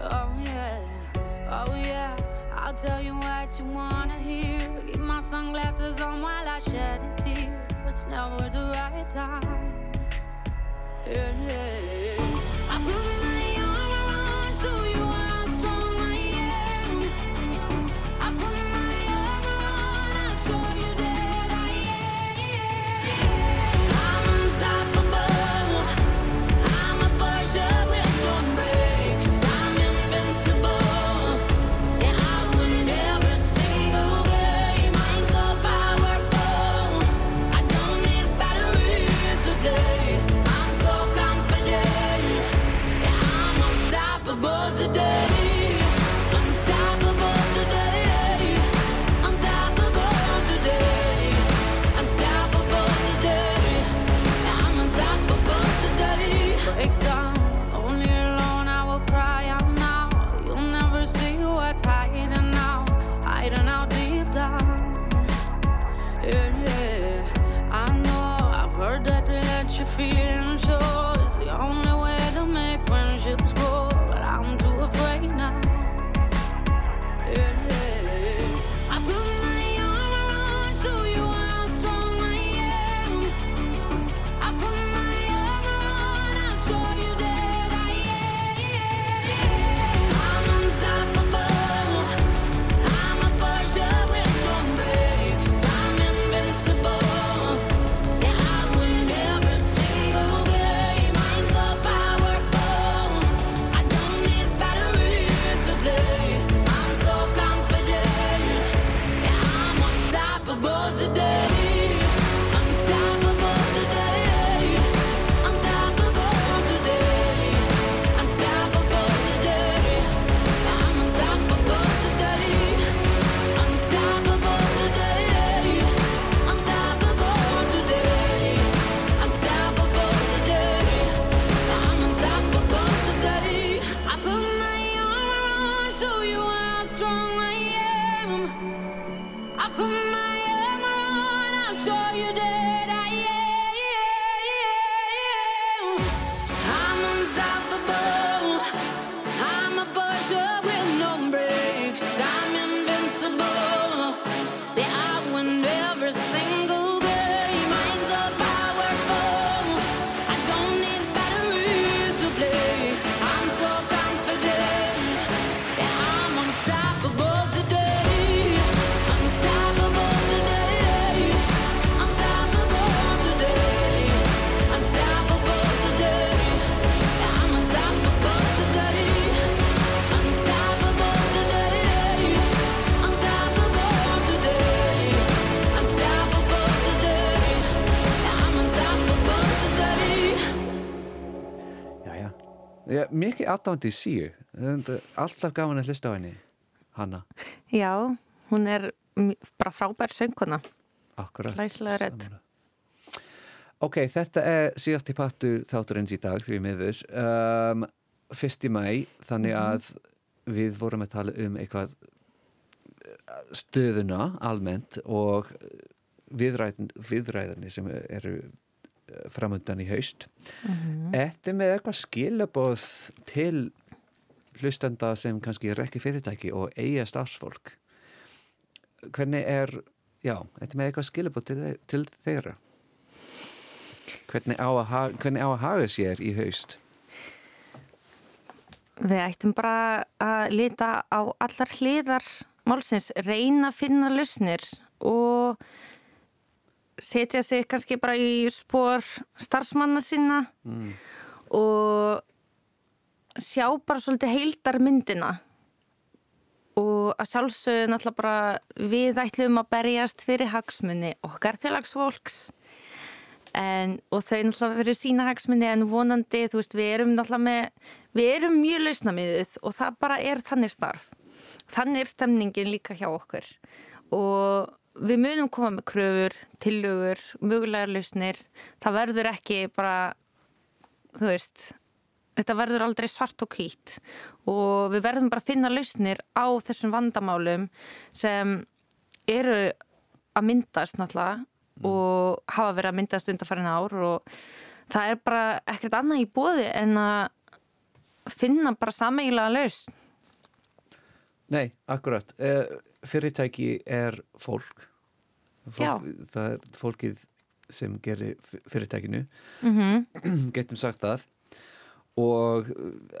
Speaker 8: Oh yeah, oh yeah. I'll tell you what you wanna hear. Keep my sunglasses on while I shed a tear. it's never the right time. Yeah, yeah, yeah.
Speaker 1: Í síu. Alltaf gaman að hlusta á henni, Hanna.
Speaker 2: Já, hún er bara frábær sönguna.
Speaker 1: Akkurat.
Speaker 2: Glæsilega rödd.
Speaker 1: Sammála. Ok, þetta er síðasti partur þátturins í dag, því miður. Um, fyrst í mæ, þannig að við vorum að tala um eitthvað eh, stöðuna almennt og viðræðin, viðræðinni sem eru framöndan í haust. Þetta með eitthvað skilabóð til hlustenda sem kannski er ekki fyrirtæki og eiga starfsfólk. Hvernig er, já, þetta með eitthvað skilabóð til, til þeirra? Hvernig á, að, hvernig á að haga sér í haust?
Speaker 2: Við ættum bara að lita á allar hliðar málsins, reyna að finna lausnir og setja sig kannski bara í spór starfsmanna sinna og sjá bara svolítið heildar myndina og að sjálfsögðu náttúrulega bara við ætlum að berjast fyrir hagsmunni okkar félagsfólks. En, og þau náttúrulega verið sína hagsmunni en vonandi, þú veist, við erum náttúrulega með, við erum mjög lausnamiðuð og það bara er þannig starf. Þannig er stemningin líka hjá okkur. Og við munum koma með kröfur, tillögur mögulegar lausnir, það verður ekki bara, þú veist þetta verður aldrei svart og hvít og við verðum bara að finna lausnir á þessum vandamálum sem eru að myndast náttúrulega og hafa verið að myndast undarfærin ár og það er bara ekkert annað í bóði en að finna bara sameigilega lausn.
Speaker 1: Nei, akkurat. Eh, Fyrirtæki er fólk. Fólk það er, fólkið sem gerir fyrirtækinu
Speaker 2: Mhm.
Speaker 1: getum sagt það og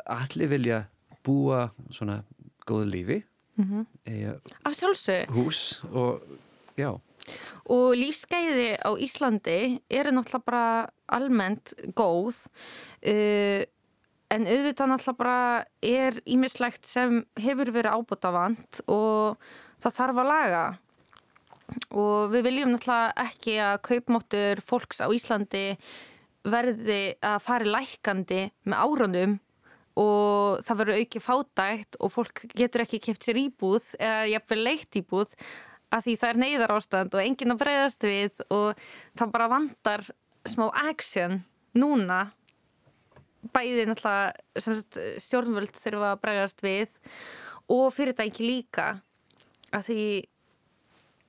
Speaker 1: allir vilja búa svona góðu lífi
Speaker 2: Mhm.
Speaker 1: eiga
Speaker 2: Af sjálfsög.
Speaker 1: hús og já,
Speaker 2: Og lífsgæði á Íslandi eru náttúrulega bara almennt góð uh, en auðvitað náttúrulega bara er ímislegt sem hefur verið ábútafant og það þarf að laga. Og við viljum náttúrulega ekki að kaupmáttur fólks á Íslandi verði að fari lækandi með árunum og það verður auki fátækt og fólk getur ekki keft sér íbúð eða jafnvel leitt íbúð að því það er neyðar ástand og enginn að breyðast við og það bara vandar smá action núna. Bæði náttúrulega sagt, stjórnvöld þurfa að breyðast við og fyrirtæki líka að því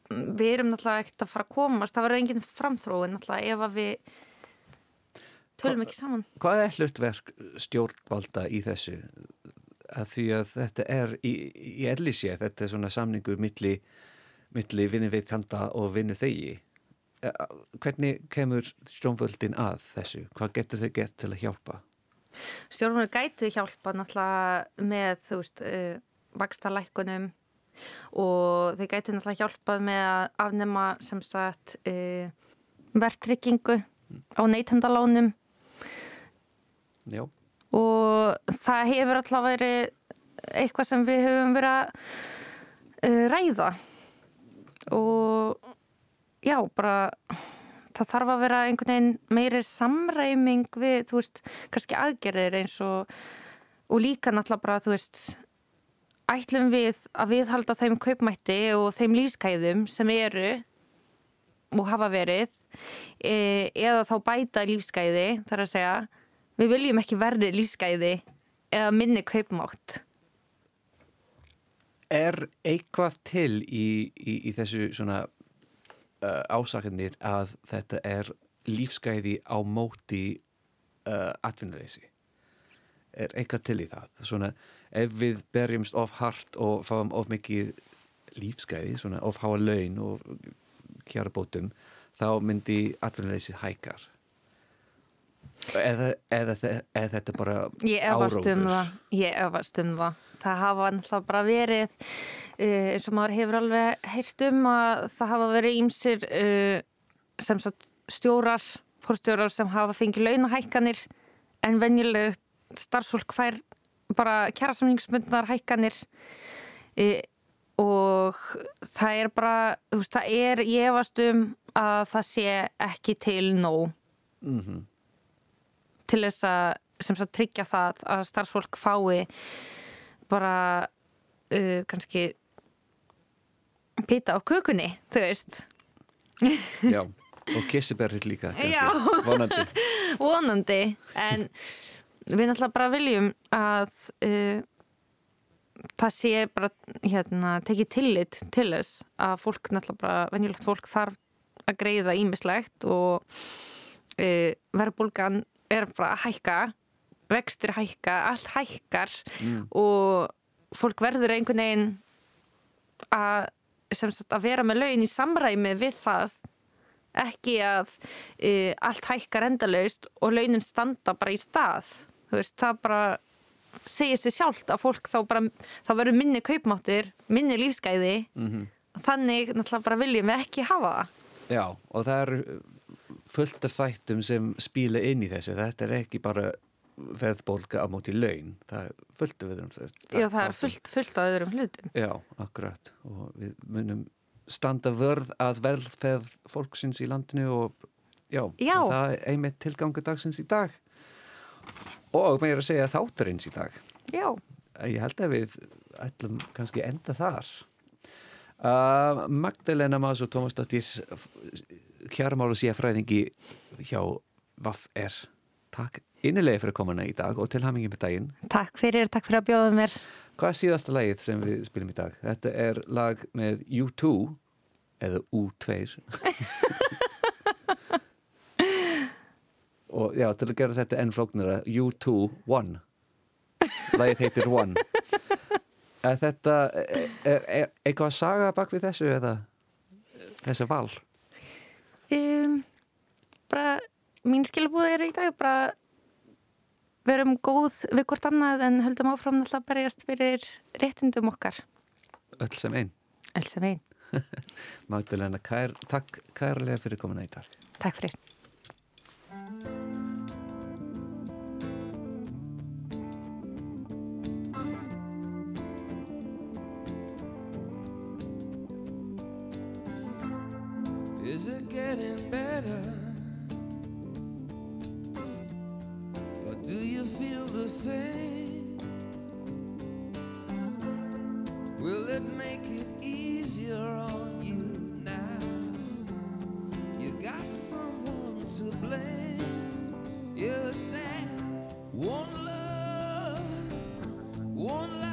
Speaker 2: við erum náttúrulega ekkert að fara að komast það verður enginn framþróin náttúrulega ef að við tölum ekki saman.
Speaker 1: hvað er hlutverk stjórnvalda í þessu? Að því að þetta er í, í ellisé, þetta er svona samningur milli, milli vinnu við tanda og vinnu þegi hvernig kemur stjórnvöldin að þessu, hvað getur þau gett til að hjálpa?
Speaker 2: Stjórnvöld gætu hjálpa náttúrulega með þú veist uh, vakstalækkunum og þau gætu náttúrulega hjálpað með að afnema sem sagt uh, verðtryggingu á neytendalánum.
Speaker 1: Já,
Speaker 2: og það hefur alltaf verið eitthvað sem við höfum verið að uh, ræða. Og já, bara það þarf að vera einhvern veginn meiri samræming við, þú veist, kannski aðgerðir eins og og líka náttúrulega bara, þú veist ætlum við að viðhalda þeim kaupmætti og þeim lífskæðum sem eru og hafa verið e, eða þá bæta lífskæði þar að segja, við viljum ekki verði lífskæði eða minni kaupmátt.
Speaker 1: Er eitthvað til í, í, í þessu svona uh, ásakarnir að þetta er lífsgæði á móti uh, atvinnuleysi? Er eitthvað til í það? Svona ef við berjumst of hart og fáum of mikið lífsgæði, svona of háa laun og kjara bótum þá myndi atvinnuleysi hækar eða, eða, eða þetta bara
Speaker 2: um
Speaker 1: áróður?
Speaker 2: það, ég efast um það. Það hafa náttúrulega bara verið, uh, eins og maður hefur alveg heyrt um að það hafa verið ímsir uh, sem sagt stjórar, fórstjórar sem hafa fengið launahækkanir en venjulegt starfsfólk fær bara kjærasamningsmyndnar hækkanir uh, og það er bara, þú veist, það er, ég efast um að það sé ekki til nóg
Speaker 1: Mhm.
Speaker 2: til þess að sem sagt tryggja það að starfsfólk fái bara uh, kannski pita á kökunni, þú veist
Speaker 1: Já, og kissuberrið líka kannski,
Speaker 2: Já.
Speaker 1: vonandi
Speaker 2: vonandi en við náttúrulega bara viljum að uh, það sé bara hérna, tekið tillit til þess að fólk náttúrulega bara, venjulegt fólk þarf að greiða ímislegt og uh, verðbólgan er bara að hækka vextir hækka, allt hækkar og fólk verður einhvern veginn að, sem sagt, að vera með laun í samræmi við það ekki að e, allt hækkar endalaust og launin standa bara í stað veist, það bara segir sér sjálft að fólk þá bara þá verður minni kaupmáttir, minni lífsgæði. Þannig náttúrulega bara viljum við ekki hafa það.
Speaker 1: Já, og það er fullt af þættum sem spíla inn í þessu. Þetta er ekki bara veðbólka á móti laun, það er fullt af öðrum
Speaker 2: Já, það er fullt, fullt af öðrum hlutum.
Speaker 1: Já, akkurat. Og við munum standa vörð að velferð fólksins í landinu og já,
Speaker 2: Já.
Speaker 1: og það er einmitt tilgangu dagsins í dag og meira að segja þátturins í dag
Speaker 2: Já,
Speaker 1: Ég held að við ætlum kannski enda þar. Uh, Magdalena Mas og Tómas Dóttir, kjæramála síðafræðingi hjá VAF-R. Takk innilega fyrir að koma hana í dag og til hamingi með daginn.
Speaker 2: takk fyrir, takk fyrir að bjóða mér
Speaker 1: Hvað er síðasta lagið sem við spilum í dag? Þetta er lag með U2 eða U2 og já, til að gera þetta enn flóknara U2 One Lagið heitir One Er þetta er, er, eitthvað að saga bak við þessu eða þessi val?
Speaker 2: um, bara mín skilabúð er í dag bara verum góð við hvort annað en höldum áfram að berjast fyrir réttindum okkar
Speaker 1: Öll sem einn.
Speaker 2: alls sem einn.
Speaker 1: Magdalena, kær, takk kærlega fyrir komuna í dag.
Speaker 2: Takk fyrir.
Speaker 7: Getting better? Or do you feel the same? Will it make it easier on you now? You got someone to blame. You said one love, one life.